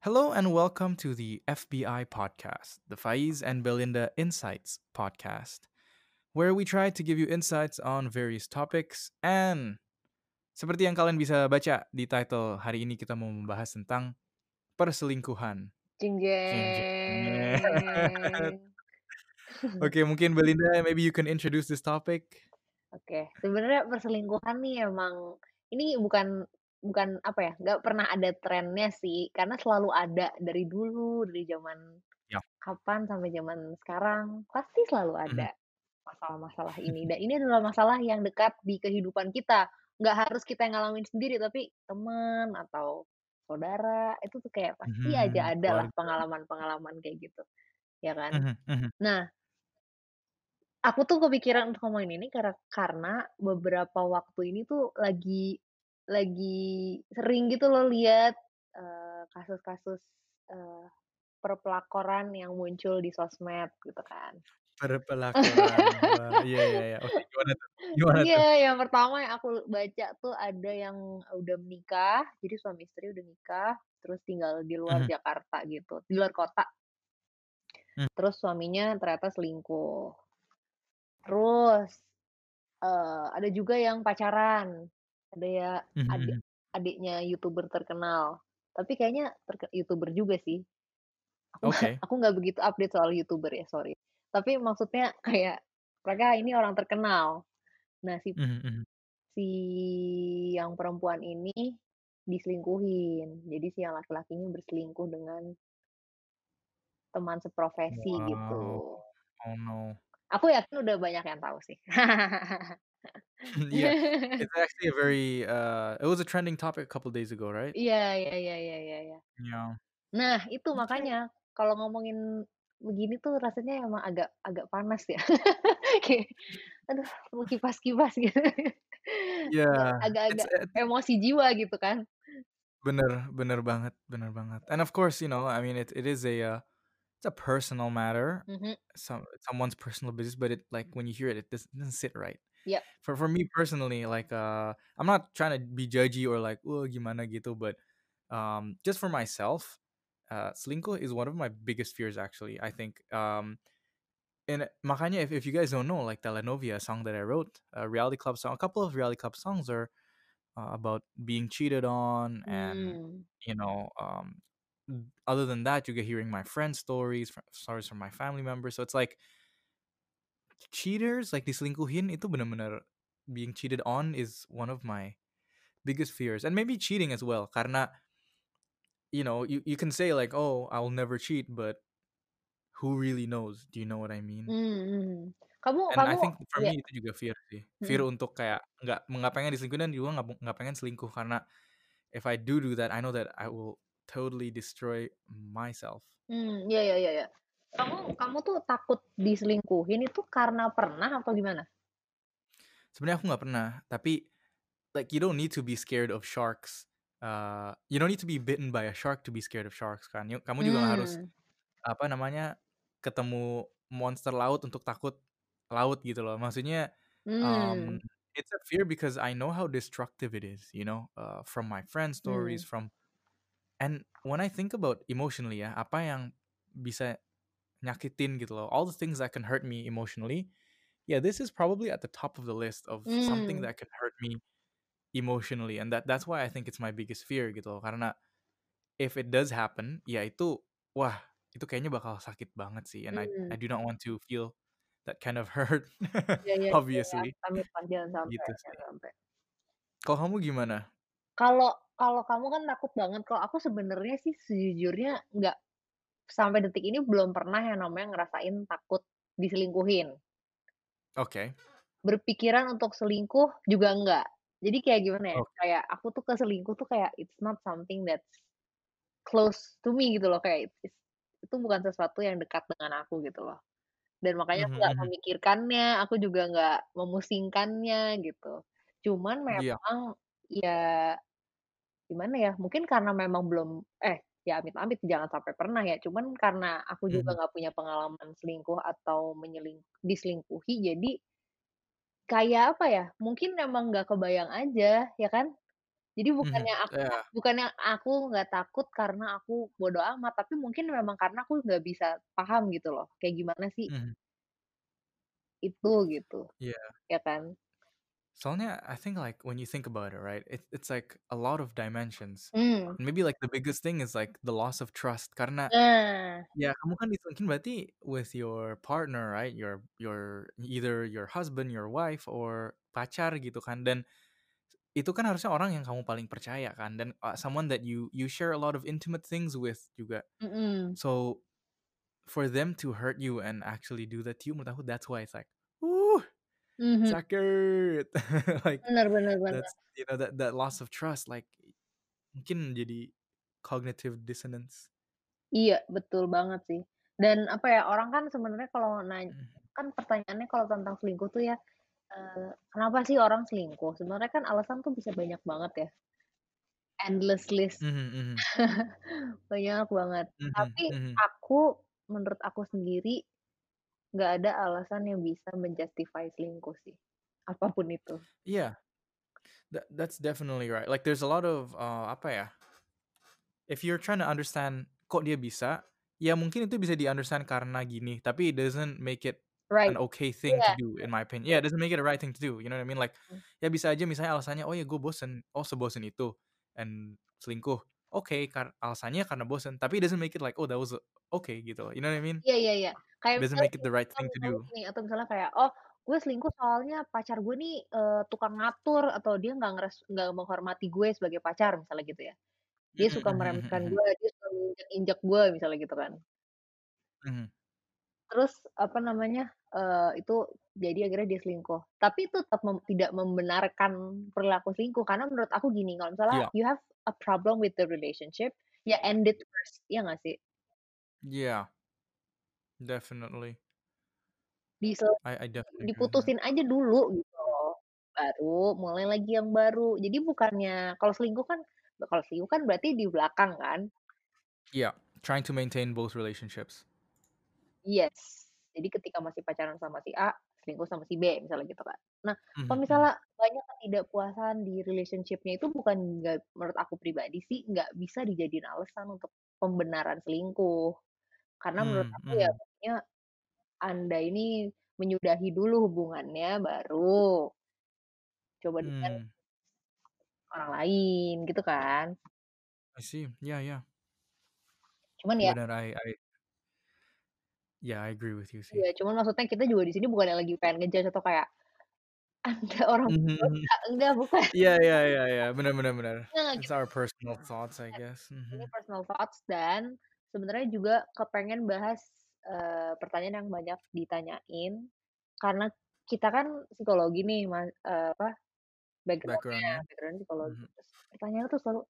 Hello and welcome to the FBI podcast, the Faiz and Belinda Insights podcast, where we try to give you insights on various topics and seperti yang kalian bisa baca di title hari ini kita mau membahas tentang perselingkuhan. Oke, mungkin Belinda, maybe you can introduce this topic. Oke, sebenarnya perselingkuhan nih emang ini bukan bukan apa ya, nggak pernah ada trennya sih, karena selalu ada dari dulu, dari zaman Ya. kapan sampai zaman sekarang, pasti selalu Mhm. ada masalah-masalah ini. Dan ini adalah masalah yang dekat di kehidupan kita. Nggak harus kita yang ngalamin sendiri, tapi teman atau saudara, itu tuh kayak pasti aja Mhm, ada lah pengalaman-pengalaman kayak gitu, ya kan? Mhm, mhm. Nah Aku tuh kepikiran untuk ngomongin ini kara karena beberapa waktu ini tuh lagi lagi sering gitu loh lihat, kasus-kasus, eee, perpelakoran yang muncul di sosmed gitu kan. Perpelakoran. Iya iya iya. Oke, gimana tuh? Gimana tuh? Iya, yang pertama yang aku baca tuh ada yang udah menikah, jadi suami istri udah nikah, terus tinggal di luar Mhm. Jakarta gitu, di luar kota. Mmm. Terus suaminya ternyata selingkuh. Terus, eee, ada juga yang pacaran, ada ya Mhm adik mhm. adiknya YouTuber terkenal, tapi kayaknya terke YouTuber juga sih. Aku nggak Oke. aku nggak begitu update soal YouTuber ya, sorry. Tapi maksudnya kayak mereka ini orang terkenal. Nah, si Mhm mhm. si yang perempuan ini diselingkuhin. Jadi si yang laki-lakinya berselingkuh dengan teman seprofesi Wow. gitu. Oh no. Aku yakin udah banyak yang tahu sih. Yeah, it's actually a very, uh, it was a trending topic a couple days ago, right? Iya iya iya iya iya iya. Yeah. Nah, itu makanya kalau ngomongin begini tuh rasanya emang agak agak panas ya. Kayak, aduh mau kipas-kipas gitu. Yeah, it's Agak-agak emosi jiwa gitu kan. Bener bener banget bener banget. And of course, you know, I mean, it it is a, uh, it's a personal matter, Mhm. some someone's personal business, but it like, when you hear it, it doesn't doesn't sit right. Yep. For for me personally, like, uh, I'm not trying to be judgy or like, "Wah, gimana," gitu, but, um, just for myself, uh, selingkuh is one of my biggest fears actually, I think, um, and makanya if if you guys don't know, like Telenovia, a song that I wrote, a reality club song, a couple of reality club songs are, uh, about being cheated on and, Mmm. you know, um, other than that, you get hearing my friends' stories, fr stories from my family members, so it's like cheaters, like diselingkuhin itu bener-bener being cheated on is one of my biggest fears, and maybe cheating as well, karena you know, you you can say like, "Oh, I will never cheat," but who really knows? Do you know what I mean? Mhm. Kamu And I kamu think for iya. me itu juga fear sih, fear Mhm. untuk kayak nggak nggak pengen diselingkuhin dan juga nggak nggak pengen selingkuh karena if I do do that, I know that I will totally destroy myself. Mmm, iya iya iya iya. Kamu kamu tuh takut diselingkuhin itu karena pernah atau gimana? Sebenarnya aku nggak pernah, tapi like you don't need to be scared of sharks, uh, you don't need to be bitten by a shark to be scared of sharks kan, kamu juga nggak harus, apa namanya, ketemu monster laut untuk takut laut gitu loh. Maksudnya, um, Mmm. it's a fear because I know how destructive it is, you know, uh, from my friends' stories, Mmm. from and when I think about emotionally ya, apa yang bisa nyakitin gitu loh, all the things that can hurt me emotionally, yeah, this is probably at the top of the list of something Mmm. that can hurt me emotionally, and that that's why I think it's my biggest fear gitu loh, karena if it does happen, ya itu, wah, itu kayaknya bakal sakit banget sih, and I Mmm. I do not want to feel that kind of hurt, Iya iya iya, obviously. amit lah, jangan sampai Gitu jangan sih. sampai. Kalau kamu gimana? Kalau kalau kamu kan takut banget, kalau aku sebenarnya sih sejujurnya nggak sampai detik ini belum pernah yang namanya ngerasain takut diselingkuhin. Oke. Berpikiran untuk selingkuh juga enggak. Jadi kayak gimana ya, Oke. kayak aku tuh ke selingkuh tuh kayak it's not something that's close to me gitu loh, kayak it's itu bukan sesuatu yang dekat dengan aku gitu loh. Dan makanya Mhm aku nggak mhm. memikirkannya, aku juga nggak memusingkannya gitu. Cuman Iya. memang ya gimana ya, mungkin karena memang belum eh, ya amit-amit jangan sampai pernah ya, cuman karena aku juga Mhm. nggak punya pengalaman selingkuh atau menyeling diselingkuhi, jadi kayak apa ya, mungkin emang nggak kebayang aja, ya kan? Jadi Mhm, bukannya aku iya. bukannya aku nggak takut karena aku bodo amat, tapi mungkin memang karena aku nggak bisa paham gitu loh, kayak gimana sih Mhm. itu, gitu. Iya. Ya kan? Soalnya I think like when you think about it, right, it it's like a lot of dimensions. Mmm. Maybe like the biggest thing is like the loss of trust karena Nah. ya kamu kan diselingkuhin berarti with your partner, right, your your either your husband, your wife, or pacar gitu kan, dan itu kan harusnya orang yang kamu paling percaya kan, dan, eee, someone that you you share a lot of intimate things with juga. Mhm. So, for them to hurt you and actually do that to you, menurut aku that's why it's like, "Wuh, Mhm. sakit." Like, bener bener. that's you know, that that loss of trust like mungkin jadi cognitive dissonance. Iya, betul banget sih. Dan apa ya, orang kan sebenarnya kalau nany Mhm. kan pertanyaannya kalau tentang selingkuh tuh ya, eee, kenapa sih orang selingkuh? Sebenarnya kan alasan tuh bisa banyak banget ya. Endless list. Mhm mhm. Banyak banget. Mhm Tapi mhm. aku menurut aku sendiri, nggak ada alasan yang bisa men-justify selingkuh sih, apa pun itu. Iya. That that's definitely right. Like there's a lot of, eee, apa ya if you're trying to understand kok dia bisa, ya mungkin itu bisa di-understand karena gini, tapi it doesn't make it an Right. okay thing to Iya. do in my opinion. Yeah, it doesn't make it a right thing to do, you know what I mean? Like, Mmm. ya bisa aja misalnya alasannya, "Oh ya gue bosen." Oh sebosen itu, and selingkuh. Oke, kar alasannya karena bosen, tapi it doesn't make it like, oh that was okay gitu you know what I mean? Iya iya iya. Kayak Doesn't misalnya make it the right thing to do. gini, atau misalnya kayak, "Oh, gue selingkuh soalnya pacar gue nih, eee, tukang ngatur atau dia nggak ngeres nggak menghormati gue sebagai pacar," misalnya gitu ya. "Dia suka meremehkan gue, dia suka menginjak-injak gue," misalnya gitu kan. Mhm. Terus apa namanya, eee, itu jadi akhirnya dia selingkuh. Tapi itu tetap mem tidak membenarkan perilaku selingkuh, karena menurut aku gini, kalau misalnya Iya. you have a problem with the relationship, ya end it first, iya nggak sih? Yeah. Definitely. Disel I I definitely agree with that. diputusin aja dulu gitu loh, baru mulai lagi yang baru. Jadi bukannya kalau selingkuh kan kalau selingkuh kan berarti di belakang kan? Iya, trying to maintain both relationships. Yes. Jadi ketika masih pacaran sama si A, selingkuh sama si B, misalnya gitu kan. Nah, kalau Mhm mhm. misalnya banyak ketidakpuasan di relationship-nya itu bukan nggak menurut aku pribadi sih, nggak bisa dijadiin alasan untuk pembenaran selingkuh. Karena menurut Mmm, aku ya mhm. Maksudnya, Anda ini menyudahi dulu hubungannya, baru coba dengan Mmm. orang lain, gitu kan. I see, iya iya. Cuman ya Bener, I I Yeah, I agree with you Iya, sih. cuman maksudnya kita juga di sini bukannya lagi pengen nge-judge atau kayak, Anda orang Mhm mhm. berdosa, enggak, bukan. Iya iya iya iya, bener bener bener. It's kita our personal thoughts, I guess, ini mhm. personal thoughts dan sebenarnya juga kepengen bahas, eee, pertanyaan yang banyak ditanyain, karena kita kan psikologi nih, ma eee, apa, background-nya background psikologi. mhm. Terus pertanyaannya tuh selalu,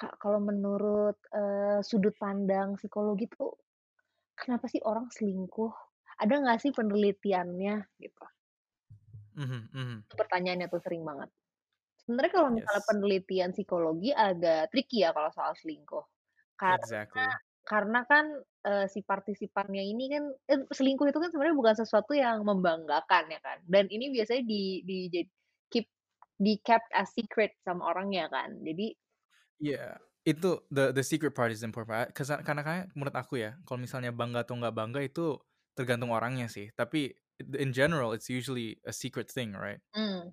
"Kak, kalau menurut, eee, sudut pandang psikologi tuh, kenapa sih orang selingkuh? Ada nggak sih penelitiannya?" Gitu. Mhm mhm. Itu pertanyaannya tuh sering banget. Sebenarnya kalau misalnya Yes. penelitian psikologi agak tricky ya kalau soal selingkuh. Karena Exactly. Karena kan, eee, si partisipannya ini kan kan selingkuh itu kan sebenarnya bukan sesuatu yang membanggakan ya kan, dan ini biasanya di di jad keep di-kept as secret sama orangnya kan. Jadi Iya, itu the the secret part is important part, kesa karena kan menurut aku ya, kalau misalnya bangga atau nggak bangga itu tergantung orangnya sih, tapi in general it's usually a secret thing, right? Mmm.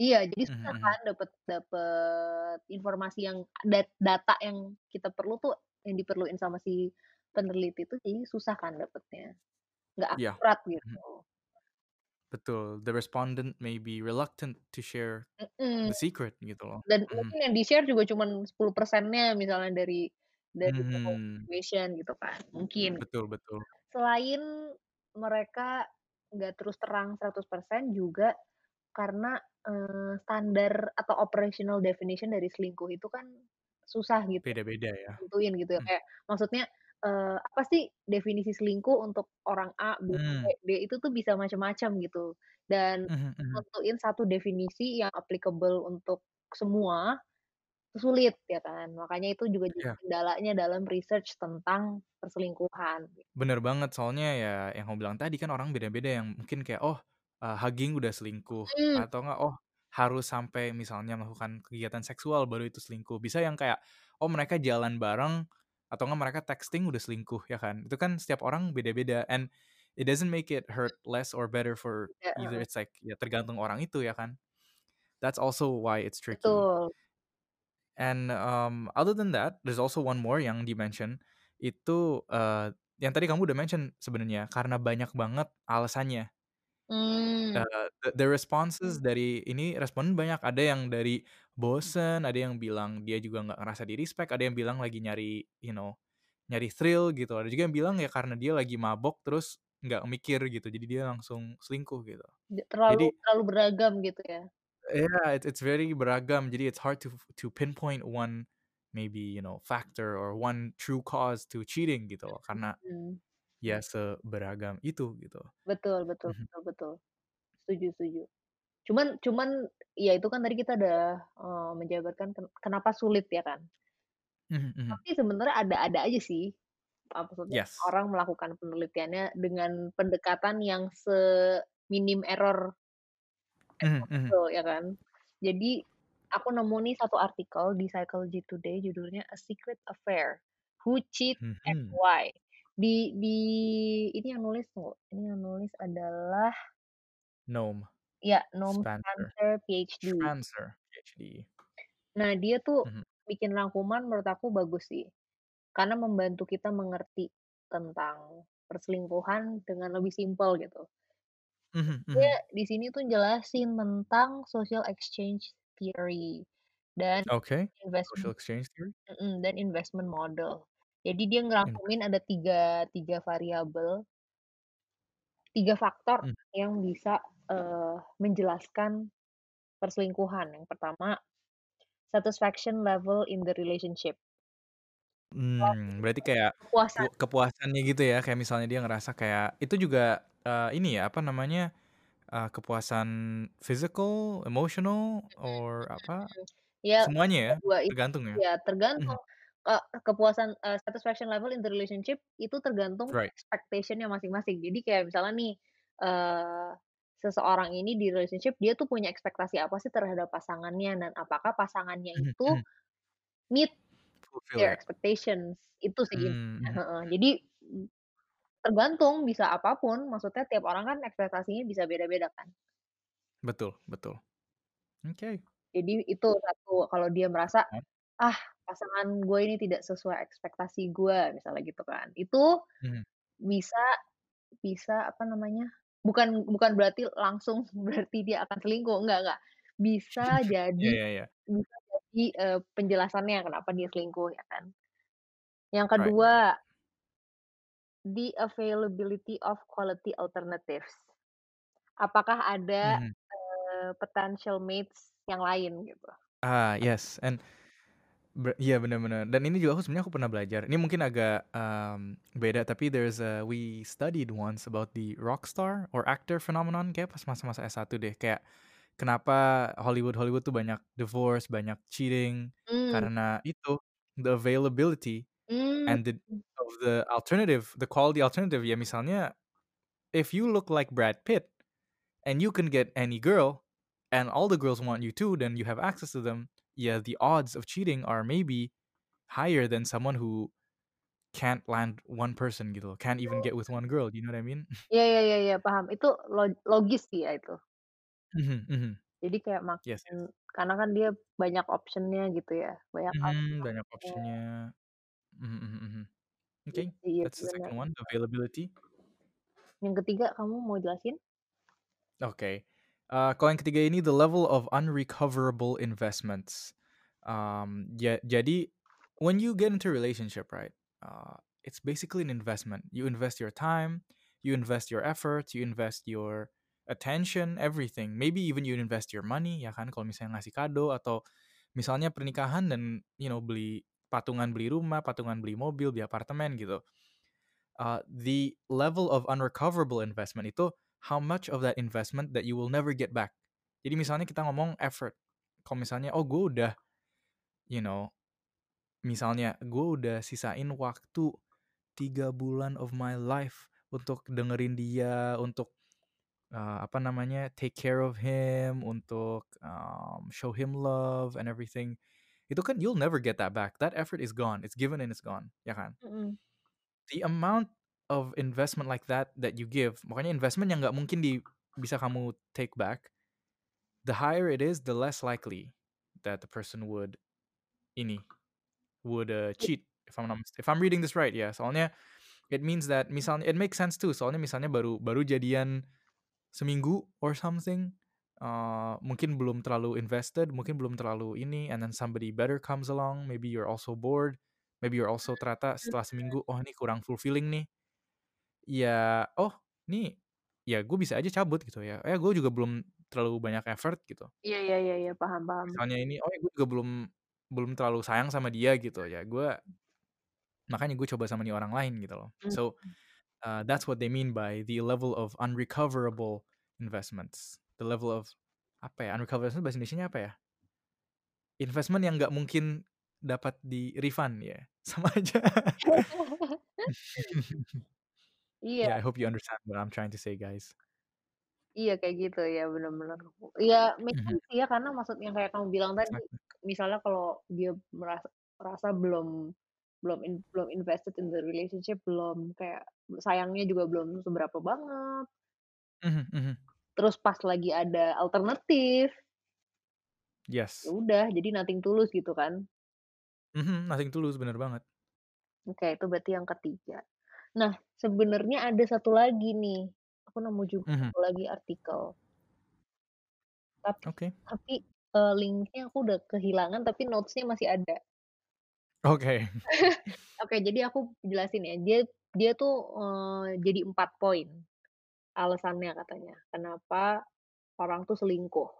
Iya, jadi Mhm susah mhm. kan dapet dapet informasi yang dat data yang kita perlu tuh, yang diperluin sama si peneliti itu jadi susah kan dapetnya, nggak Iya, akurat gitu. mhm. Betul, the respondent may be reluctant to share Mhm. the secret gitu loh, Dan mhm. mungkin yang di-share juga cuman 10%-nya misalnya dari dari total Mhm. information gitu kan, mungkin. Betul betul. Selain mereka nggak terus terang 100% juga karena, eee, standar atau operational definition dari selingkuh itu kan susah gitu Beda-beda ya, ditentuin gitu ya, mhm. kayak maksudnya, eee, apa sih definisi selingkuh untuk orang A, B, Mmm. D, itu tuh bisa macam-macam gitu. Dan Mhm mhm. nentuin satu definisi yang applicable untuk semua, sulit ya kan. Makanya itu juga jadi Iya. kendalanya dalam research tentang perselingkuhan. Bener banget, soalnya ya yang kamu bilang tadi kan orang beda-beda yang mungkin kayak, oh, eee, hugging udah selingkuh, Mhm. atau enggak, oh harus sampai misalnya melakukan kegiatan seksual baru itu selingkuh. Bisa yang kayak oh mereka jalan bareng atau enggak mereka texting udah selingkuh ya kan. Itu kan setiap orang beda-beda and it doesn't make it hurt less or better for Iya, either it's like ya tergantung orang itu ya kan. That's also why it's tricky. Betul. And um, other than that, there's also one more yang di-mention itu uh, yang tadi kamu udah mention sebenarnya karena banyak banget alasannya. Mmm. Uh, the, the responses dari ini responden banyak. Ada yang dari bosen, ada yang bilang dia juga nggak ngerasa di respect, ada yang bilang lagi nyari, you know, nyari thrill gitu. Ada juga yang bilang ya karena dia lagi mabok terus nggak mikir gitu, jadi dia langsung selingkuh gitu. Terlalu Jadi terlalu beragam gitu ya? Yeah, it's it's very beragam. Jadi it's hard to to pinpoint one maybe you know factor or one true cause to cheating gitu loh. Karena Mhm. Ya seberagam itu gitu. Betul betul Mhm. betul betul. Setuju setuju. Cuman cuman ya itu kan tadi kita udah, eee, menjabarkan ken kenapa sulit ya kan. Mhm mhm. Tapi sebenarnya ada-ada aja sih, maksudnya Yes. orang melakukan penelitiannya dengan pendekatan yang seminim error Mhm mhm. itu ya kan. Jadi aku nemu nih satu artikel di Psychology Today judulnya A Secret Affair, Who Cheats and Mhm. Why. Di di ini yang nulis tunggu, ini yang nulis adalah Noam ya, Noam Spencer. Spencer, PhD. Spencer, PhD. Nah, dia tuh Mhm. bikin rangkuman menurut aku bagus sih. Karena membantu kita mengerti tentang perselingkuhan dengan lebih simpel gitu. Mhm Dia mhm. di sini tuh jelasin tentang social exchange theory dan Oke, social investment exchange theory. mhm, dan investment model. Jadi dia Invest ngerangkumin ada 3 3 variabel 3 faktor mmm. yang bisa, eee, menjelaskan perselingkuhan. Yang pertama, satisfaction level in the relationship. Mmm, berarti kayak pu Kepuasan. kepuasannya gitu ya, kayak misalnya dia ngerasa kayak itu juga, eee, ini ya, apa namanya, eee, kepuasan physical, emotional, Mhm or apa, mhm. Ya, semuanya ya? kedua itu Tergantung ya? ya Mhm. Kak, kepuasan, eee, satisfaction level in the relationship itu tergantung Right. expectation-nya masing-masing. Jadi kayak misalnya nih, eee, seseorang ini di relationship dia tuh punya ekspektasi apa sih terhadap pasangannya dan apakah pasangannya Mhm itu mhm. meet Fulfill their ya? expectations, itu sih mhm. heeh. Jadi, tergantung bisa apa pun, maksudnya tiap orang kan ekspektasinya bisa beda-beda kan. Betul betul. Oke. Jadi itu satu, kalau dia merasa, Heeh. "Ah, pasangan gue ini tidak sesuai ekspektasi gue," misalnya gitu kan. Itu Mhm. bisa bisa apa namanya, bukan bukan berarti langsung berarti dia akan selingkuh, enggak enggak. Bisa Iya jadi iya iya. bisa jadi, eee, penjelasannya kenapa dia selingkuh ya kan. Yang Right right. kedua the availability of quality alternatives. Apakah ada, Mhm. eee, potential mates yang lain gitu. Ah, yes, and iya bener, dan ini juga aku sebenarnya aku pernah belajar. Ini mungkin agak, mmm, beda tapi there's a we studied once about the rock star or actor phenomenon kayaknya pas masa-masa S1 deh. Kayak kenapa Hollywood-Hollywood tuh banyak divorce, banyak cheating, Mmm. karena itu, the availability Mmm. and the of the alternative, the quality alternative. Ya misalnya if you look like Brad Pitt and you can get any girl and all the girls want you too, then you have access to them, ya the odds of cheating are maybe higher than someone who can't land one person gitu loh, can't even get with one girl, you know what I mean? Iya iya iya iya, paham. Itu log logis sih ya itu. Mhm mhm. Jadi kayak Yes yes. makin karena kan dia banyak option-nya gitu ya, banyak Mhm, banyak alternatifnya. option-nya. Mhm mhm mhm. Iya Okay, iya that's the second one, availability. Yang ketiga kamu mau jelasin? Oke, eee, kalau yang ketiga ini the level of unrecoverable investments. Mmm, ja jadi when you get into relationship, right, uh, it's basically an investment. You invest your time, you invest your effort, you invest your attention, everything. Maybe even you invest your money ya kan, kalau misalnya ngasih kado atau misalnya pernikahan dan you know beli patungan beli rumah, patungan beli mobil, beli apartemen gitu. Uh, the level of unrecoverable investment itu how much of that investment that you will never get back. Jadi misalnya kita ngomong effort, kalau misalnya, oh gue udah, you know, misalnya gue udah sisain waktu 3 bulan of my life untuk dengerin dia, untuk uh, apa namanya take care of him, untuk um, show him love and everything. Itu kan you'll never get that back. That effort is gone. It's given and it's gone. Ya kan? Mhm. The amount of investment like that that you give, makanya investment yang nggak mungkin di bisa kamu take back, the higher it is, the less likely that the person would ini would uh, cheat. If I'm not, if I'm reading this right, ya. Soalnya it means that misalnya it makes sense too. Soalnya misalnya baru baru jadian seminggu or something, uh, mungkin belum terlalu invested, mungkin belum terlalu ini, and then somebody better comes along. Maybe you're also bored. Maybe you're also ternyata setelah seminggu, oh ini kurang fulfilling nih. Ya, oh nih, ya gue bisa aja cabut gitu ya. Eh gue juga belum terlalu banyak effort gitu. Iya iya iya iya, paham paham. Misalnya ini, oh ya gue juga belum belum terlalu sayang sama dia gitu ya. Gue makanya gue coba sama nih orang lain gitu loh. So uh, that's what they mean by the level of unrecoverable investments. The level of apa ya? Unrecoverable bahasa Indonesia apa ya? Investment yang nggak mungkin dapat di refund ya. Sama aja. Iya. yeah, I hope you understand what I'm trying to say, guys. Iya kayak gitu ya, bener bener. Iya make Mhm. sense sih ya, karena maksud yang kayak kamu bilang tadi, misalnya kalau dia merasa merasa belum belum in belum invested in the relationship, belum kayak sayangnya juga belum seberapa banget. Mhm mhm. Terus pas lagi ada alternatif, ya Yes. udah jadi nothing tulus gitu kan. Mhm, nothing tulus, bener banget. Oke, itu berarti yang ketiga. Nah, sebenarnya ada satu lagi nih, aku nemu juga Mhm. satu lagi artikel. Tapi Oke. tapi, eee, link-nya aku udah kehilangan, tapi notes-nya masih ada. Oke. Oke, jadi aku jelasin ya. Dia dia tuh, eee, jadi 4 poin alasannya katanya, kenapa orang tuh selingkuh.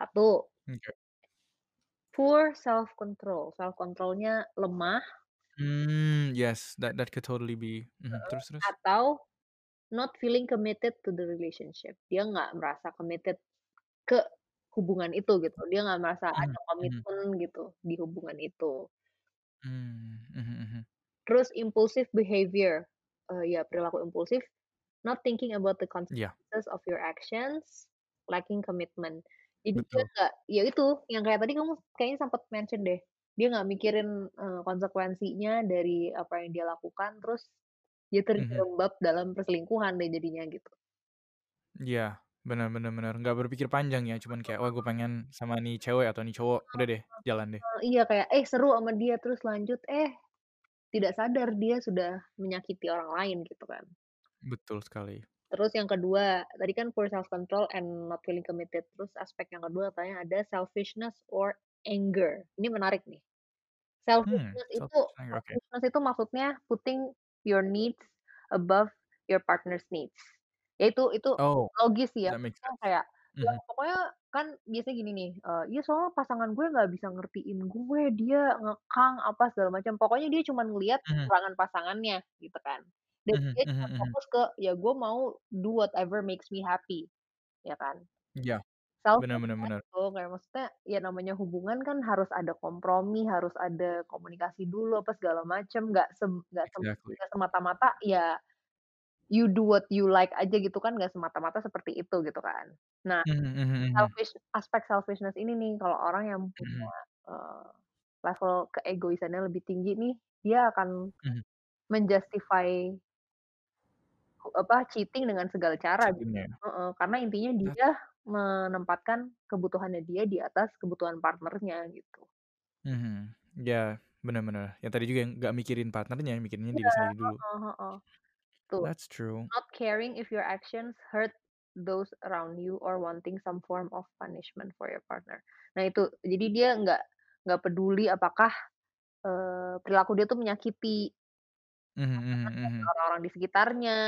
1, Oke. poor self control, self control-nya lemah Mmm, yes, that that could totally be mhm, heeh, terus terus? atau not feeling committed to the relationship. Dia nggak merasa committed ke hubungan itu gitu, dia nggak merasa Mhm ada mhm. komitmen gitu di hubungan itu. Mmm, mhm mhm. Terus impulsive behavior, eee, ya perilaku impulsif, not thinking about the Iya. consequences of your actions, lacking commitment. Jadi dia Betul. nggak ya itu, yang kayak tadi kamu kayaknya sempet mention deh, dia nggak mikirin, eee, konsekuensinya dari apa yang dia lakukan, terus dia Mhm. terjerembab dalam perselingkuhan deh jadinya gitu. Iya, bener bener bener, nggak berpikir panjang ya, cuman kayak, "Wah gue pengen sama nih cewek atau nih cowok, udah deh, jalan deh." Heeh, iya kayak, eh seru sama dia, terus lanjut, eh tidak sadar dia sudah menyakiti orang lain gitu kan. Betul sekali. Terus yang kedua, tadi kan poor self control and not feeling committed. Terus aspek yang kedua katanya ada selfishness or anger. Ini menarik nih. Hmm, Selfishness itu oke. selfishness itu maksudnya putting your needs above your partner's needs. Ya itu itu Oh, logis sih ya, that makes maksudnya sense. kayak, ya Mhm. pokoknya kan biasanya gini nih, eee, ya soalnya pasangan gue nggak bisa ngertiin gue, dia ngekang apa segala macam. Pokoknya dia cuman ngelihat Mhm. kekurangan pasangannya gitu kan. Dan Mhm dia mhm cuma mhm. fokus ke, ya gue mau do whatever makes me happy, ya kan. Iya, bener bener Selfishness bener. tuh kayak maksudnya ya namanya hubungan kan harus ada kompromi, harus ada komunikasi dulu apa segala macem, nggak sem nggak sem Exactly. semata-mata ya you do what you like aja gitu kan, nggak semata-mata seperti itu gitu kan. Nah, Mhm mhm mhm. selfish aspek selfishness ini nih kalau orang yang punya, Mhm. eee, level keegoisannya lebih tinggi nih, dia akan Mhm. men-justify apa, cheating dengan segala cara gitu. Ya? Heeh, karena intinya That's dia menempatkan kebutuhannya dia di atas kebutuhan partnernya gitu. Mhm, iya, bener bener. Yang tadi juga nggak mikirin partnernya, mikirinnya Iya, diri sendiri dulu. heeh heeh. Tuh, That's true. not caring if your actions hurt those around you or wanting some form of punishment for your partner. Nah itu, jadi dia nggak nggak peduli apakah, eee, perilaku dia tuh menyakiti Mhm mhm mhm. orang-orang di sekitarnya,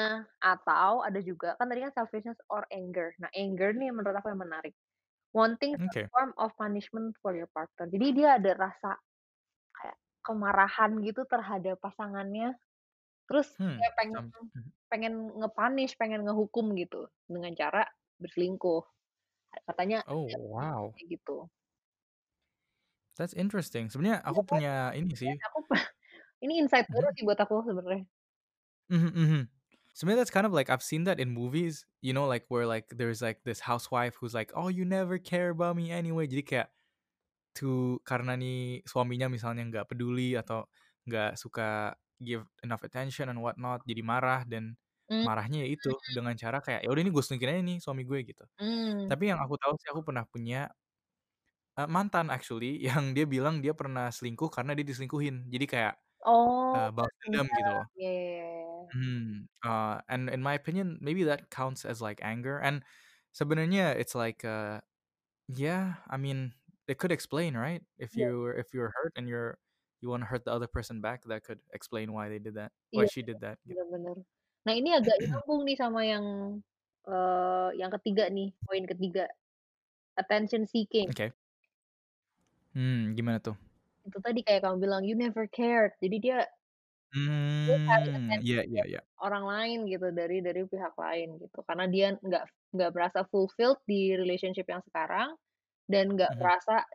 atau ada juga kan tadi kan selfishness or anger. Nah anger nih menurut aku yang menarik. Wanting some Oke. form of punishment for your partner. Jadi dia ada rasa kayak kemarahan gitu terhadap pasangannya, terus Hmm, kayak pengen sam mhm. pengen nge-punish, pengen ngehukum gitu, dengan cara berselingkuh. Katanya Oh, ada wow. kayak gitu. That's interesting. Sebenarnya Iya aku kan? punya ini sih Makanya aku ini insight baru Mhm. sih buat aku sebenarnya. Mhm mhm. Sebenarnya that's kind of like I've seen that in movies, you know, like where like there's like this housewife who's like, "Oh, you never care about me anyway." Jadi kayak to karena nih suaminya misalnya nggak peduli atau nggak suka give enough attention and whatnot, jadi marah dan Mmm, marahnya ya itu mhm. dengan cara kayak, "Ya udah ini gue selingkuhin aja nih suami gue," gitu. Mmm. Tapi yang aku tahu sih aku pernah punya eee, mantan actually yang dia bilang dia pernah selingkuh karena dia diselingkuhin. Jadi kayak, Oh, eee, balas dendam gitu dendam. loh. Iya iya. Hmm, eee, and in my opinion, maybe that counts as like anger and sebenarnya it's like, uh, yeah, I mean, it could explain, right? If Iya. you're if you're hurt and you're you wanna hurt the other person back, that could explain why they did that, why Iya, she did that, gitu. bener bener. Nah, ini agak nyambung nih sama yang, eee, yang ketiga nih, poin ketiga, attention seeking. Oke. Hmm, gimana tuh? Itu tadi kayak kamu bilang, "You never cared." Jadi dia dia cari Mmm, attention iya iya dari iya. orang lain gitu, dari dari pihak lain gitu. Karena dia nggak nggak merasa fulfilled di relationship yang sekarang dan nggak Mhm. merasa,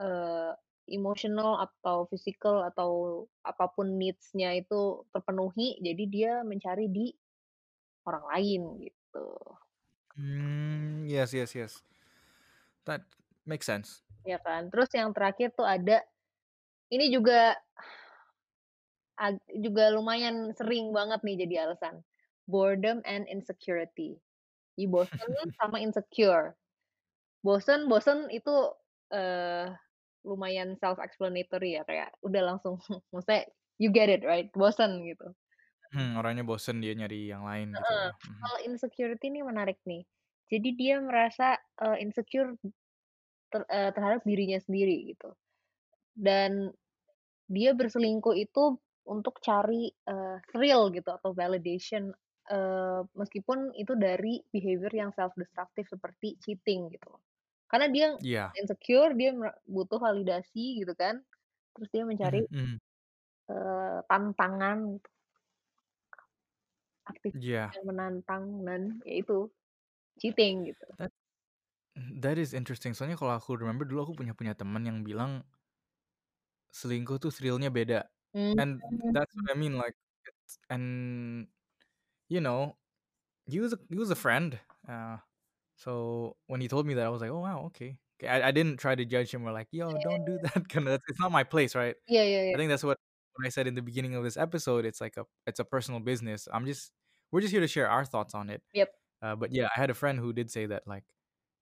eee, emotional atau physical atau apa pun needs-nya itu terpenuhi, jadi dia mencari di orang lain gitu. Mmm, yes yes yes. That makes sense. Ya kan? Terus yang terakhir tuh ada, ini juga juga lumayan sering banget nih jadi alasan, boredom and insecurity. Jadi bosen sama insecure. Bosen bosen itu, eee, lumayan self explanatory ya, kayak udah langsung maksudnya you get it right? Bosen gitu. Hmm, orangnya bosen dia nyari yang lain gitu mhm. Kalau insecurity ini menarik nih. Jadi dia merasa, eee, insecure ter eee, terhadap dirinya sendiri gitu. Dan dia berselingkuh itu untuk cari, eee, thrill gitu atau validation, eee, meskipun itu dari behavior yang self destructive seperti cheating gitu. Karena dia Iya. insecure, dia butuh validasi gitu kan, terus dia mencari, Mhm mhm. eee, tantangan gitu. Aktivitas Iya. yang menantang dan ya itu, cheating gitu. That that is interesting. Soalnya kalau aku remember dulu aku punya punya temen yang bilang selingkuh tuh thrill-nya beda. And that's what I mean, like it's and you know, he was a he was a friend, uh, so when he told me that, I was like, "Oh, wow, okay." I I didn't try to judge him or like, "Yo, iya don't do that," karena it's not my place, right? Yeah, yeah, yeah. I think that's what what I said in the beginning of this episode, it's like a it's a personal business. I'm just we're just here to share our thoughts on it. Yap. Uh, but yeah, I had a friend who did say that like,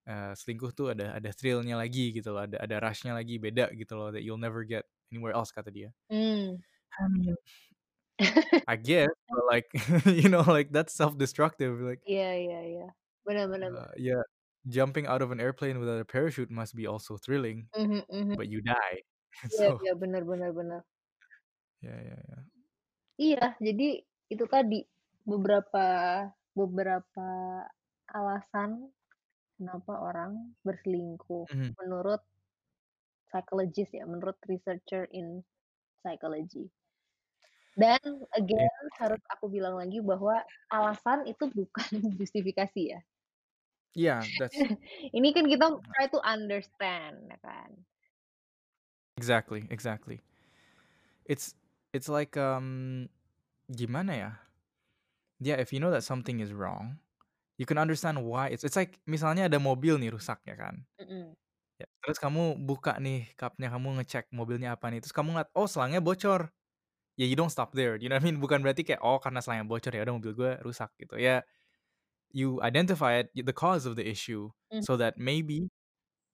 eee, selingkuh tuh ada ada thrill-nya lagi gitu loh, ada ada rush-nya lagi, beda gitu loh, that you'll never get anywhere else kata dia. Mmm. I mean I guess, but like, you know, like that's self-destructive, like Iya iya iya. Bener bener uh, yeah, jumping out of an airplane without a parachute must be also thrilling, Mhm mhm. but you die. Iya So iya, bener bener bener. Ya ya ya. Iya, jadi itu tadi, beberapa beberapa alasan kenapa orang berselingkuh Mhm. menurut psychologist ya, menurut researcher in psychology. Dan again, Interesting. harus aku bilang lagi bahwa alasan itu bukan justifikasi ya. Yeah, that's Ini kan kita try to understand ya kan. Exactly exactly. It's it's like, um, gimana ya? Yeah, if you know that something is wrong, you can understand why it's it's like misalnya ada mobil nih rusak ya kan. Mhm. Ya, terus kamu buka nih kap-nya, kamu ngecek mobilnya apa nih, terus kamu ngeliat, oh selangnya bocor. Ya you don't stop there, you know what I mean? Bukan berarti kayak, oh karena selangnya bocor ya udah mobil gue rusak gitu. Ya, you identify it, the cause of the issue, Mmm. so that maybe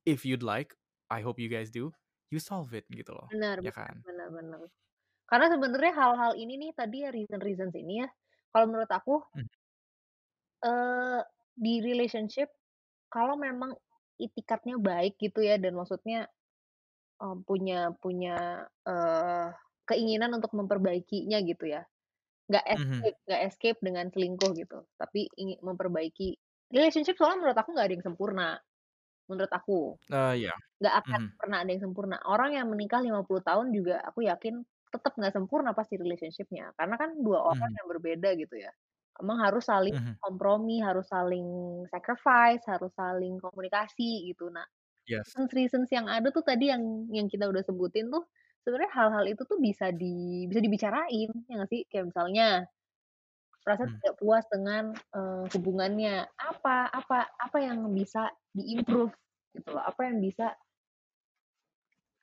if you'd like, I hope you guys do, you solve it gitu loh, Benar ya benar kan? benar benar. Karena sebenarnya hal-hal ini nih tadi ya reason-reasons ini ya, kalau menurut aku Mhm. eee, di relationship kalau memang itikadnya baik gitu ya dan maksudnya, eee, punya punya, eee, keinginan untuk memperbaikinya gitu ya. Nggak Mhm. escape nggak escape dengan selingkuh gitu, tapi ingin memperbaiki relationship soalnya menurut aku nggak ada yang sempurna, menurut aku. Eee, iya. Nggak akan Mhm. pernah ada yang sempurna. Orang yang menikah 50 tahun juga aku yakin tetep nggak sempurna pasti relationship-nya, karena kan 2 orang Mhm. yang berbeda gitu ya. Emang harus saling Mhm. kompromi, harus saling sacrifice, harus saling komunikasi gitu. Nah, Yes. reasons-reasons yang ada tuh tadi yang yang kita udah sebutin tuh, sebenarnya hal-hal itu tuh bisa di bisa dibicarain, ya nggak sih? Kayak misalnya merasa Mmm. tidak puas dengan, eee, hubungannya. Apa apa apa yang bisa di-improve gitu loh, apa yang bisa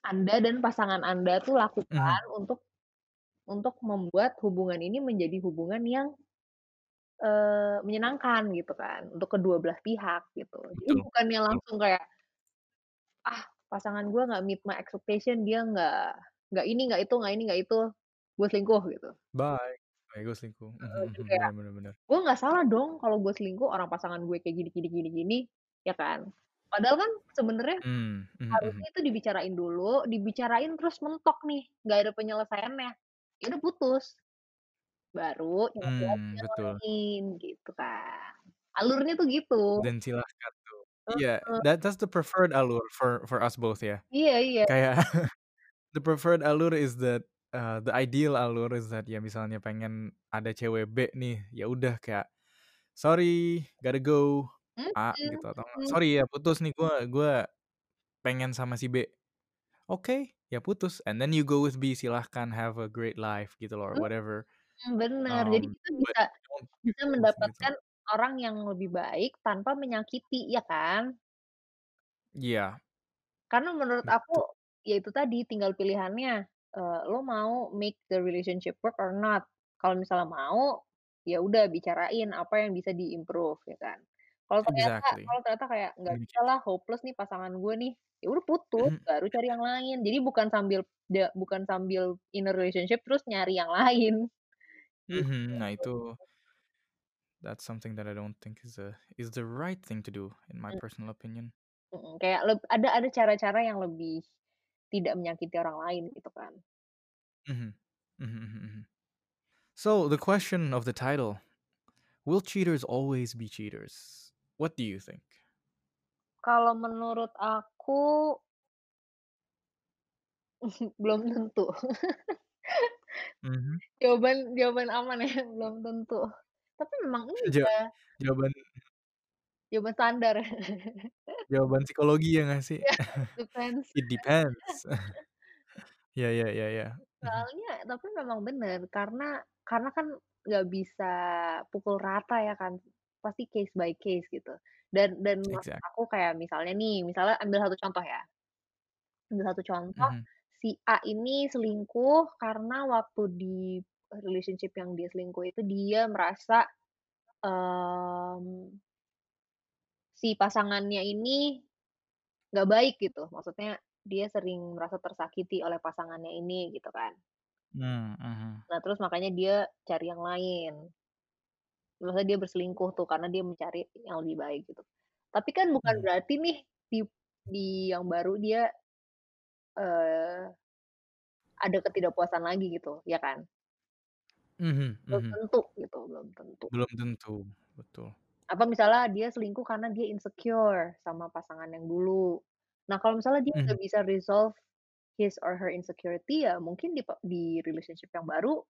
Anda dan pasangan Anda tuh Mhm. lakukan untuk untuk membuat hubungan ini menjadi hubungan yang, eee, menyenangkan gitu kan, untuk kedua belah pihak gitu. Jadi Betul bukannya betul. langsung kayak "Ah, pasangan gue nggak meet my expectation, dia nggak nggak ini, nggak itu nggak ini, nggak itu, gue selingkuh," gitu. Bye, bye gue selingkuh. Heeh, Mhm jadi mhm, kayak, bener bener bener. gue nggak salah dong kalau gue selingkuh, orang pasangan gue kayak gini gini gini gini, ya kan. Padahal kan sebenarnya Mmm, mhm harusnya mhm. itu dibicarain dulu, dibicarain terus mentok nih, nggak ada penyelesaiannya, ya udah putus. Baru Mmm, yang betul. lain, gitu kan. Alurnya tuh gitu. Dan silahkan tuh. Iya, Heeh. that that's the preferred alur for for us both ya. Iya iya. Kayak the preferred alur is that, eee, the ideal alur is that ya misalnya pengen ada cewek B nih, ya udah kayak, "Sorry, gotta go," Mhm A gitu atau enggak, mhm. "Sorry ya putus nih, gua gua pengen sama si B." Oke, ya putus, and then you go with B, silahkan have a great life gitu loh or whatever. Mhm, bener. Jadi Um, kita but bisa bisa mendapatkan orang yang lebih baik tanpa menyakiti, ya kan? Iya. Karena menurut Betul. aku, ya itu tadi tinggal pilihannya, eee, lo mau make the relationship work or not. Kalau misalnya mau, ya udah bicarain apa yang bisa di-improve ya kan. Kalau ternyata Exactly. kalau ternyata kayak, "Nggak bisa Communication. lah, hopeless nih pasangan gue nih," ya udah putus, Mhm. baru cari yang lain. Jadi bukan sambil da bukan sambil in a relationship terus nyari yang lain, Mhm, nah itu that's something that I don't think is the is the right thing to do in my Mmm. personal opinion. Mhm, kayak leb ada ada cara-cara yang lebih tidak menyakiti orang lain gitu kan. Mhm. Mhm mhm mhm. So, the question of the title, will cheaters always be cheaters? What do you think? Kalau menurut aku belum tentu. Mhm. Jawaban jawaban aman ya, belum tentu. Tapi memang iya. jawaban Jawaban standar. jawaban psikologi ya nggak sih? Iya, depends. It depends. Ya ya ya ya. Mhm. Soalnya tapi memang bener, karena karena kan nggak bisa pukul rata ya kan, pasti case by case gitu. Dan dan maksud Exact aku kayak misalnya nih, misalnya ambil satu contoh ya. Ambil satu contoh, Mhm. Si A ini selingkuh karena waktu di relationship yang dia selingkuh itu dia merasa, mmm si pasangannya ini nggak baik gitu, maksudnya dia sering merasa tersakiti oleh pasangannya ini gitu kan. Mmm, mhm. Nah, terus makanya dia cari yang lain. Maksudnya dia berselingkuh tuh karena dia mencari yang lebih baik gitu. Tapi kan bukan Mhm. berarti nih di di yang baru dia eee ada ketidakpuasan lagi gitu, ya kan? Mhm Belum mhm. tentu gitu, belum tentu. Belum tentu, betul. Apa misalnya dia selingkuh karena dia insecure sama pasangan yang dulu. Nah, kalau misalnya dia Mhm. bisa resolve his or her insecurity, ya mungkin di pe di relationship yang baru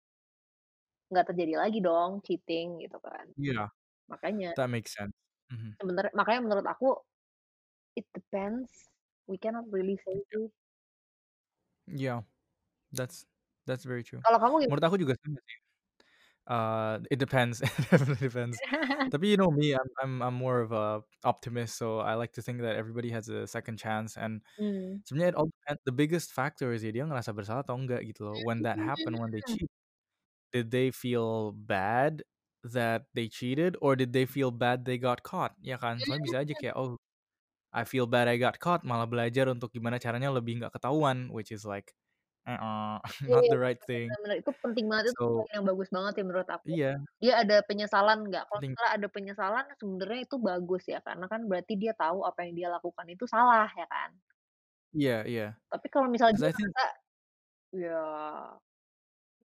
nggak terjadi lagi dong cheating gitu kan. Iya, Makanya that makes sense. Mhm. sebener makanya menurut aku, it depends, we cannot really say sih. Iya, that's that's very true. Kalau kamu gimana? Menurut aku juga sama sih. Uh, it depends, it depends. Tapi you know me, I'm I'm I'm more of a optimist, so I like to think that everybody has a second chance and Mmm. sebenarnya it all depends, the biggest factor is ya dia ngerasa bersalah atau enggak gitu loh. When that happened, when they cheat, did they feel bad that they cheated or did they feel bad they got caught, ya kan? Soalnya bisa aja kayak, "Oh, I feel bad I got caught," malah belajar untuk gimana caranya lebih nggak ketahuan, which is like, uh-uh, not Iya, the right thing. bener, itu penting banget, itu So poin yang bagus banget ya menurut aku. Iya. Dia ada penyesalan nggak, kalau misalnya ada penyesalan sebenarnya itu bagus ya, karena kan berarti dia tahu apa yang dia lakukan itu salah, ya kan? Iya iya. Tapi kalau misalnya dia think ya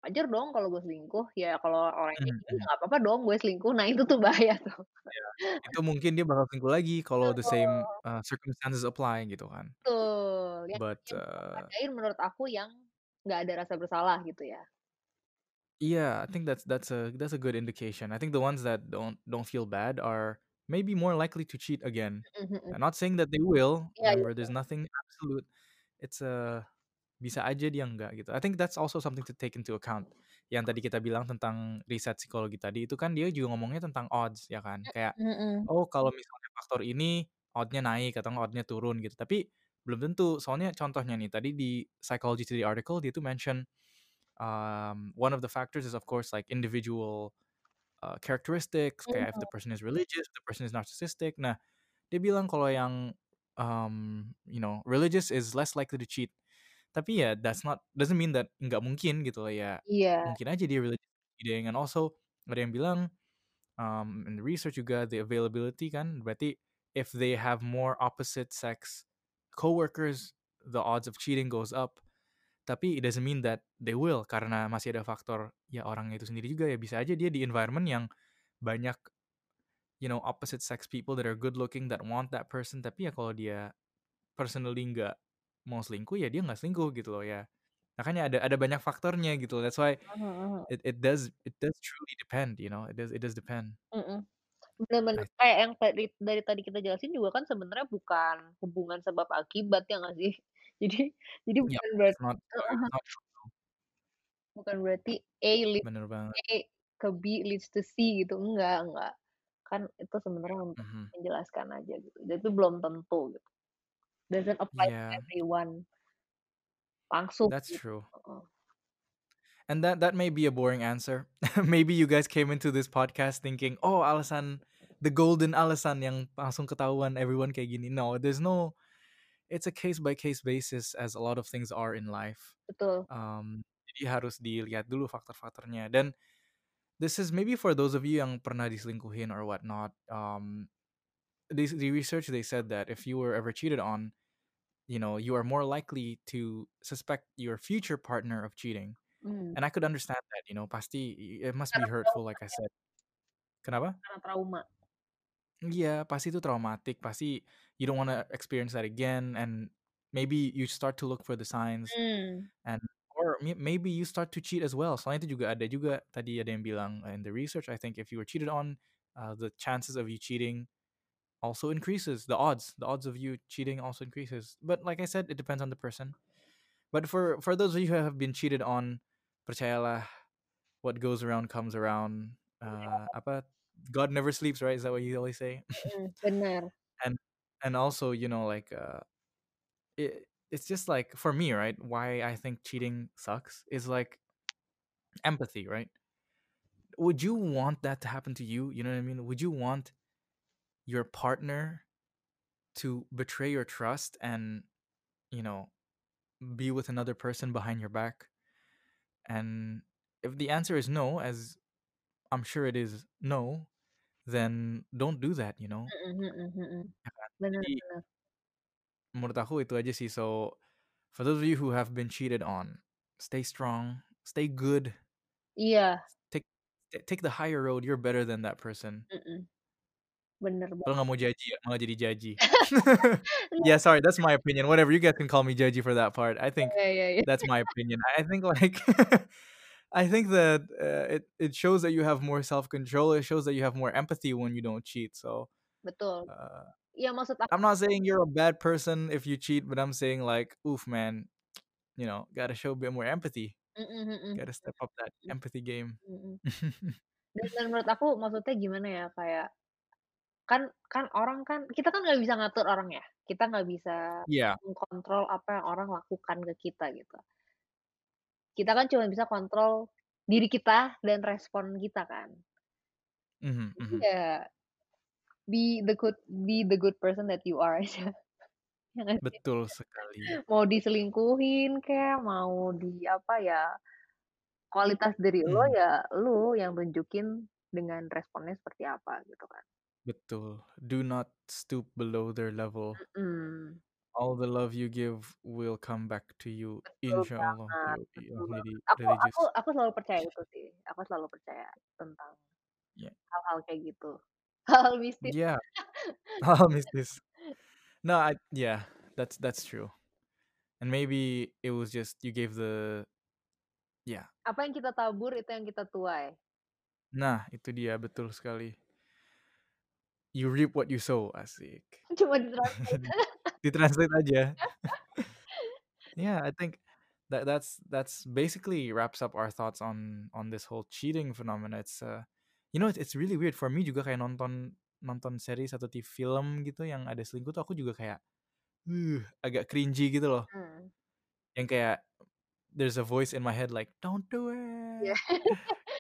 wajar dong kalau gue selingkuh, ya kalau orang Mhm gini mhm. nggak apa-apa dong gue selingkuh, nah itu tuh bahaya tuh. Iya, itu mungkin dia bakal selingkuh lagi kalau the same, eee, circumstances apply gitu kan. Betul, yang But, yang diwaspadai menurut aku yang nggak ada rasa bersalah gitu ya. Iya, I think that's that's a that's a good indication. I think the ones that don't don't feel bad are maybe more likely to cheat again. Mhm mhm. I'm not saying that they will, Iya iya remember iya. there's nothing absolute. It's, eee, bisa aja dia enggak gitu. I think that's also something to take into account. yang tadi kita bilang tentang riset psikologi tadi itu kan dia juga ngomongnya tentang odds ya kan. Kayak Mhm. oh kalau misalnya faktor ini odd-nya naik atau odd-nya turun gitu. Tapi belum tentu. Soalnya contohnya nih tadi di Psychology Today article dia tuh mention um, one of the factors is of course like individual uh, characteristics kayak if the Mhm. person is religious, if the person is narcissistic. Nah, dia bilang kalau yang um, you know, religious is less likely to cheat. Tapi ya that's not doesn't mean that nggak mungkin gitu loh ya. Iya. Mungkin aja dia religious cheating and also ada yang bilang um, in the research juga the availability kan berarti if they have more opposite sex coworkers the odds of cheating goes up. Tapi it doesn't mean that they will karena masih ada faktor ya orangnya itu sendiri juga ya bisa aja dia di environment yang banyak you know opposite sex people that are good looking that want that person tapi ya kalau dia personally nggak mau selingkuh ya dia nggak selingkuh gitu loh ya. Makanya ada ada banyak faktornya gitu. That's why it it does it does truly depend, you know. It does it does depend. Mhm. Bener bener. I Kayak yang tadi dari tadi kita jelasin juga kan sebenarnya bukan hubungan sebab akibat ya nggak sih? Jadi jadi Yep, bukan berat it's not not bukan berarti A lead Bener banget. A ke B leads to C gitu, enggak enggak. Kan itu sebenarnya untuk Mhm. menjelaskan aja gitu, dan itu belum tentu gitu. Doesn't apply to everyone. Langsung that's gitu, true. heeh. And that that may be a boring answer. Maybe you guys came into this podcast thinking, "Oh, alasan the golden alasan yang langsung ketahuan everyone kayak gini." No, there's no it's a case by case basis as a lot of things are in life. Betul. Um, jadi harus dilihat dulu faktor-faktornya. Dan this is maybe for those of you yang pernah diselingkuhin or whatnot. Um, the, the research they said that if you were ever cheated on, you know, you are more likely to suspect your future partner of cheating. Mmm. And I could understand that, you know, pasti it must be hurtful trauma like I said. Kenapa? Karena trauma. Iya, pasti itu traumatik. Pasti you don't wanna experience that again and maybe you start to look for the signs Mmm. and or maybe you start to cheat as well. Soalnya itu juga ada juga tadi ada yang bilang in the research, I think if you were cheated on, uh, the chances of you cheating also increases. The odds, the odds of you cheating also increases. But like I said, it depends on the person. But for for those of you who have been cheated on, percayalah, what goes around comes around. Uh, apa? God never sleeps, right? Is that what you always say? Bener. and and also, you know, like uh, it it's just like for me, right? Why I think cheating sucks is like empathy, right? Would you want that to happen to you? You know what I mean? Would you want your partner to betray your trust and, you know, be with another person behind your back? And if the answer is no, as I'm sure it is no, then don't do that, you know? Ya kan? Bener Jadi bener. itu aja sih. So for those of you who have been cheated on, stay strong, stay good, yeah take take the higher road. You're better than that person. Mhm. Bener Lo banget. nggak mau jaji ya, malah jadi jaji. Yeah, sorry, that's my opinion. Whatever, you guys can call me judgy for that part. I think Iya iya iya. that's my opinion. I think like I think that uh, it it shows that you have more self control. It shows that you have more empathy when you don't cheat. So Betul. uh, Iya maksud aku I'm not saying you're a bad person if you cheat, but I'm saying like, oof, man, you know, gotta show a bit more empathy. mhm mhm. Gotta step up that Mhm empathy game. Dan dan menurut aku maksudnya gimana ya, kayak kan kan orang kan kita kan nggak bisa ngatur orang ya, kita nggak bisa yeah. mengkontrol apa yang orang lakukan ke kita gitu. Kita kan cuma bisa kontrol diri kita dan respon kita kan. hmm Jadi hmm ya be the good be the good person that you are aja. Ya? Betul sekali. Mau diselingkuhin kek, mau di apa ya, kualitas diri lo Mhm. ya lu yang tunjukin dengan responnya seperti apa gitu kan. Betul. Do not stoop below their level. Mhm. All the love you give will come back to you, Betul insya Allah. banget Yo, betul yang banget. jadi Aku religious. aku aku selalu percaya itu sih, aku selalu percaya tentang Yeah. hal-hal kayak gitu. Hal-hal mistis. Yeah. I'll miss this. No, I yeah, that's that's true. And maybe it was just you gave the yeah. Apa yang kita tabur itu yang kita tuai. Nah, itu dia betul sekali. You reap what you sow, asik. Cuma ditranslate. Ditranslate aja. Yeah, I think that that's that's basically wraps up our thoughts on on this whole cheating phenomena. It's uh, you know, it's, it's really weird for me juga kayak nonton nonton series atau TV film gitu yang ada selingkuh tuh aku juga kayak uh, agak cringy gitu loh. Hmm. Yang kayak there's a voice in my head like don't do it.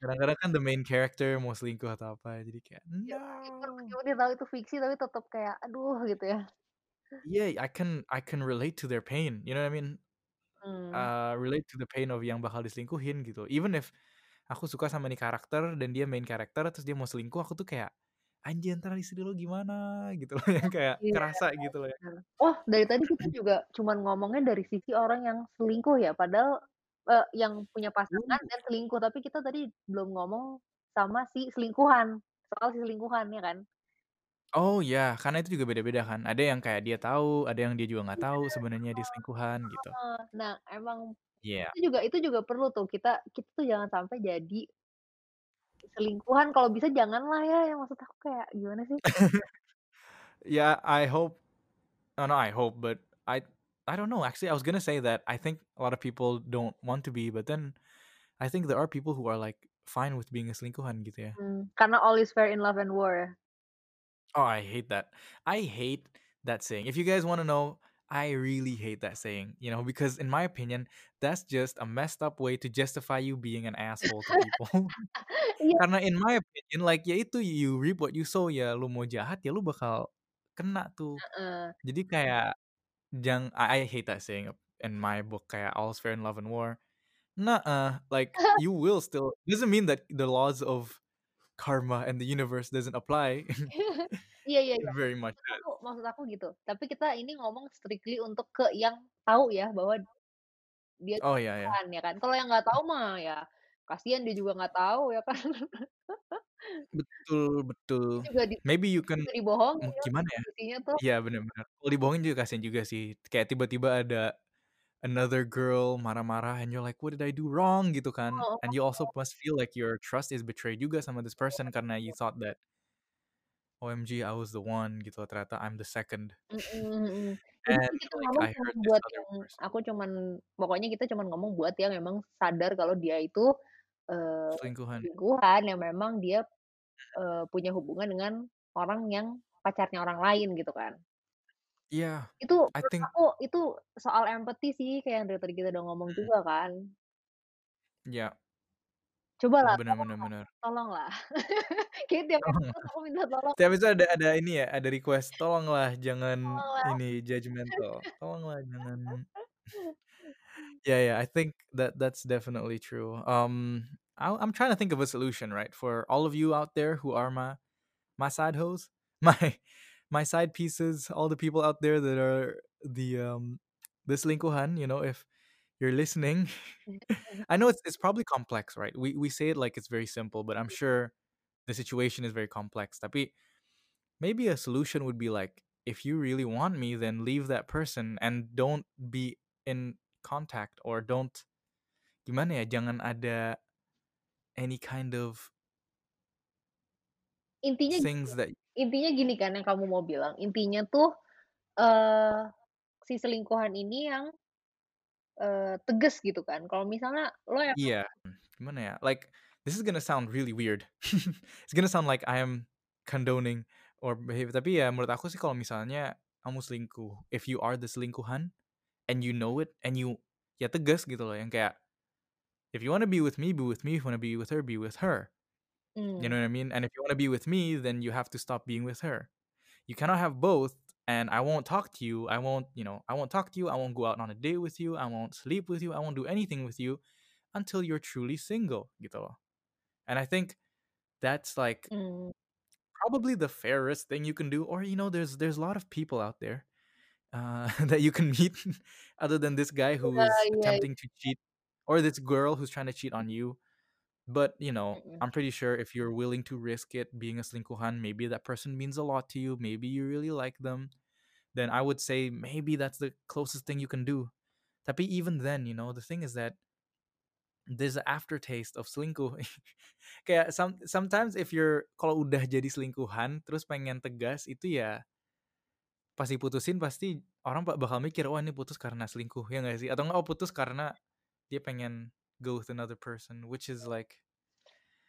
Kadang-kadang kan the main character mau selingkuh atau apa jadi kayak Ya, meskipun no. meskipun dia tahu itu fiksi tapi tetap kayak aduh gitu ya. Yeah, I can I can relate to their pain. You know what I mean? Hmm. Uh, relate to the pain of yang bakal diselingkuhin gitu. Even if aku suka sama nih karakter dan dia main karakter terus dia mau selingkuh aku tuh kayak anjir ntar istri lo gimana gitu loh yang kayak Iya. kerasa gitu loh ya. Oh dari tadi kita juga cuman ngomongnya dari sisi orang yang selingkuh ya, padahal, eee, yang punya pasangan Uh. dan selingkuh, tapi kita tadi belum ngomong sama si selingkuhan, soal si selingkuhan, ya kan? Oh ya, karena itu juga beda-beda kan. Ada yang kayak dia tahu, ada yang dia juga nggak Iya, tahu sebenarnya dia selingkuhan gitu. heeh. Nah, emang Iya. itu juga itu juga perlu tuh kita kita tuh jangan sampai jadi selingkuhan, kalau bisa janganlah ya, yang maksud aku kayak gimana sih? Yeah, I hope oh, not I hope, but I I don't know. Actually, I was gonna say that I think a lot of people don't want to be, but then I think there are people who are like fine with being a selingkuhan gitu ya. Mmm, karena all is fair in love and war? Oh, I hate that. I hate that saying. If you guys wanna know, I really hate that saying, you know, because in my opinion, that's just a messed up way to justify you being an asshole to people. Iya. Karena in my opinion, like ya itu you reap what you sow, ya lu mau jahat ya lu bakal kena tuh. Heeh. Jadi kayak jang I I hate that saying in my book kayak all's fair in love and war. Nuh-uh, like you will still doesn't mean that the laws of karma and the universe doesn't apply. Iya iya iya. very much Maksud aku maksud aku gitu. Tapi kita ini ngomong strictly untuk ke yang tahu ya, bahwa dia Oh, ya ya. selingkuhan ya kan. Kalau yang nggak tahu mah ya kasihan dia juga nggak tahu ya kan. Betul betul. juga di Maybe you can dibohongin mmm, kan gimana ya? tuh. Iya bener bener. Kalau dibohongin juga kasihan juga sih. Kayak tiba-tiba ada another girl marah-marah and you're like, "What did I do wrong?" Gitu kan. Heeh And you also must feel like your trust is betrayed juga sama this person karena you thought that OMG I was the one gitu, ternyata I'm the second. Mhm. Jadi And kita like ngomong I this buat yang person. aku cuman pokoknya kita cuman ngomong buat yang memang sadar kalau dia itu, eee, Selingkuhan. selingkuhan, yang memang dia, eee, punya hubungan dengan orang yang pacarnya orang lain gitu kan. Iya, Itu I menurut think aku itu soal empathy sih kayak yang dari tadi kita udah ngomong Mhm. juga kan. Iya. Cobalah Bener bener tolonglah bener. tolonglah. Kayaknya tiap episode aku minta tolong. Tiap episode ada ada ini ya, ada request, "Tolonglah jangan Tolonglah. ini judgemental, tolonglah jangan" Yeah yeah, I think that that's definitely true. Um, I I'm trying to think of a solution, right, for all of you out there who are my my side hoes, my my side pieces, all the people out there that are the um the selingkuhan, you know, if you're listening. I know it's it's probably complex, right? We we say it like it's very simple, but I'm sure the situation is very complex. Tapi maybe a solution would be like, if you really want me, then leave that person and don't be in contact or don't gimana ya, jangan ada any kind of Intinya things that intinya gini kan yang kamu mau bilang, intinya tuh, eee, si selingkuhan ini yang eee, tegas gitu kan. Kalau misalnya lo emang Iya, gimana ya, like this is gonna sound really weird. It's gonna sound like I am condoning or behave tapi ya menurut aku sih kalau misalnya kamu selingkuh, if you are the selingkuhan and you know it and you ya tegas gitu loh yang kayak, if you wanna be with me, be with me, if you wanna be with her, be with her. You Mmm. know mm. what I mean? And if you wanna be with me, then you have to stop being with her. You cannot have both and I won't talk to you, I won't, you know, I won't talk to you, I won't go out on a date with you, I won't sleep with you, I won't do anything with you until you're truly single gitu loh. And I think that's like Mmm. probably the fairest thing you can do or, you know, there's there's a lot of people out there, uh, that you can meet other than this guy who's iya i attempting to cheat or this girl who's trying to cheat on you. But, you know. I'm pretty sure if you're willing to risk it being a selingkuhan, maybe that person means a lot to you, maybe you really like them, then I would say maybe that's the closest thing you can do. Tapi even then, you know, the thing is that there's an aftertaste of selingkuh. Kayak some sometimes if you're kalau udah jadi selingkuhan terus pengen tegas itu ya pas diputusin pasti orang ba bakal mikir, "Oh ini putus karena selingkuh," ya nggak sih? Atau enggak, "Oh putus karena" dia pengen go with another person which is like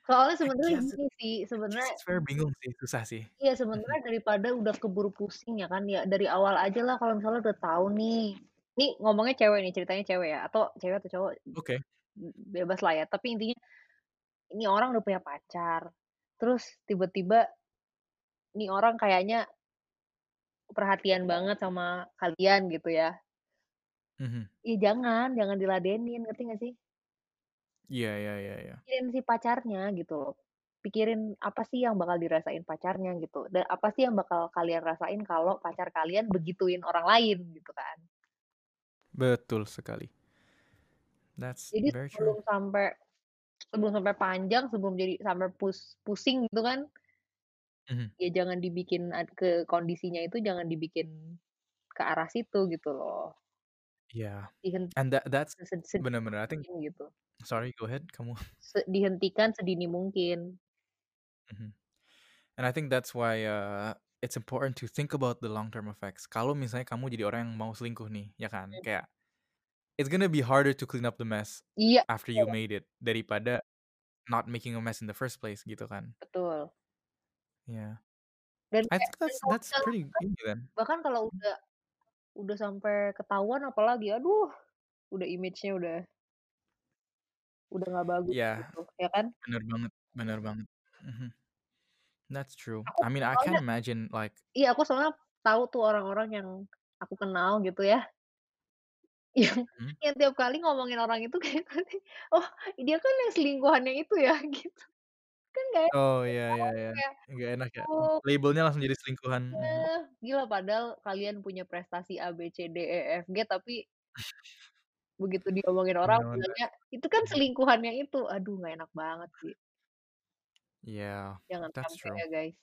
Soalnya sebenarnya gini sih, sebenarnya fair bingung sih, susah sih. Iya sebenarnya daripada udah keburu pusing ya kan, ya dari awal aja lah kalau misalnya udah tahu nih, ini ngomongnya cewek nih, ceritanya cewek ya, atau cewek atau cowok, Oke. b bebas lah ya, tapi intinya ini orang udah punya pacar, terus tiba-tiba nih orang kayaknya perhatian banget sama kalian gitu ya. Mhm. Ya jangan, jangan diladenin, ngerti nggak sih? Iya iya iya iya. Pikirin si pacarnya gitu loh. Pikirin apa sih yang bakal dirasain pacarnya gitu, dan apa sih yang bakal kalian rasain kalau pacar kalian begituin orang lain gitu kan. Betul sekali. That's Jadi very true. sebelum sampai sebelum sampai panjang, sebelum jadi sampai pus pusing gitu kan Mhm. ya jangan dibikin ad ke kondisinya itu jangan dibikin ke arah situ gitu loh. Iya, Dihen and that that's sedini bener, I think mungkin gitu. sorry, go ahead, kamu. Se dihentikan sedini mungkin. Mhm, and I think that's why, uh, it's important to think about the long term effects. Kalau misalnya kamu jadi orang yang mau selingkuh nih, ya kan, Mmm. kayak it's gonna be harder to clean up the mess Iya, after you betul. made it, daripada not making a mess in the first place gitu kan. Betul. Iya. Dan I kayak think dan that's kalau that's pretty bahkan ini kan. bahkan kalau udah udah sampai ketahuan apalagi, aduh, udah image-nya udah udah nggak bagus Iya, gitu, ya kan? bener banget bener banget, mhm. That's true. Aku I mean, I can't soalnya imagine like iya, aku soalnya tahu tuh orang-orang yang aku kenal gitu ya yang Mhm. yang tiap kali ngomongin orang itu kayak nanti, "Oh, dia kan yang selingkuhannya itu ya?" Gitu. Kan nggak enak Oh, ya iya iya iya, kayak, nggak enak ya, "Oh" label-nya langsung jadi selingkuhan. Iya, gila padahal kalian punya prestasi A, B, C, D, E, F, G, tapi begitu diomongin orang bilangnya, "Itu kan mhm. selingkuhannya itu." Aduh nggak enak banget sih. Yeah, Jangan that's sampai true. ya, guys.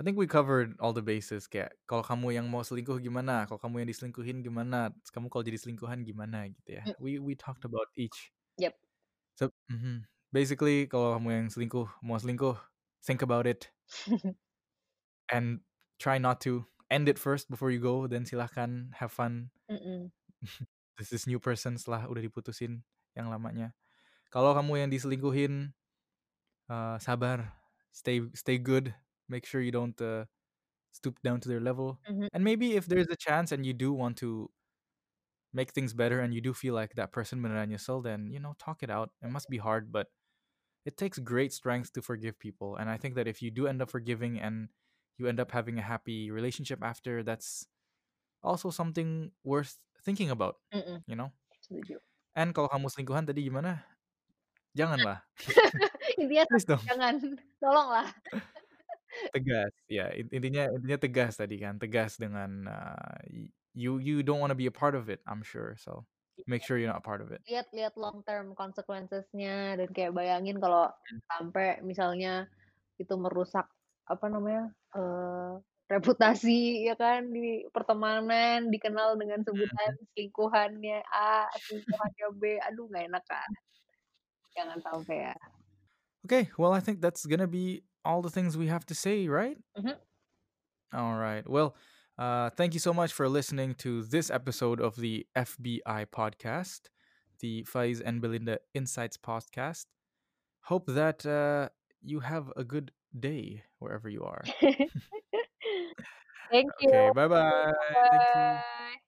I think we covered all the bases, kayak kalau kamu yang mau selingkuh gimana, kalau kamu yang diselingkuhin gimana, kamu kalau jadi selingkuhan gimana gitu ya. We we talked about each. Yap. So mhm, basically kalau kamu yang selingkuh mau selingkuh, think about it. And try not to, end it first before you go, then silahkan have fun Mhm. with this new person setelah udah diputusin yang lamanya. Kalau kamu yang diselingkuhin, eee, sabar, stay stay good, make sure you don't, uh, stoop down to their level, Mhm. and maybe if there's a chance and you do want to make things better and you do feel like that person beneran nyesel, then, you know, talk it out. It must be hard, but it takes great strength to forgive people, and I think that if you do end up forgiving and you end up having a happy relationship after, that's also something worth thinking about, Mhm. you know? Setuju. And kalau kamu selingkuhan tadi gimana? Janganlah. Intinya Please satu, don't. jangan, tolonglah. Tegas, ya in intinya intinya tegas tadi kan, tegas dengan, eee, you you don't wanna be a part of it, I'm sure, so make sure you're not part of it. Lihat lihat long term consequences-nya dan kayak bayangin kalau Mmm. sampai misalnya itu merusak, apa namanya, eee, reputasi ya kan, di pertemanan, dikenal dengan sebutan selingkuhannya A, selingkuhannya B, aduh nggak enak kan. Jangan sampai ya. Okay, well, I think that's gonna be all the things we have to say, right? Mhm. Alright, well, uh, thank you so much for listening to this episode of the FBI podcast, the Faiz and Belinda Insights podcast. Hope that, uh, you have a good day wherever you are. Thank you. Okay, bye-bye. Thank you. Bye-bye.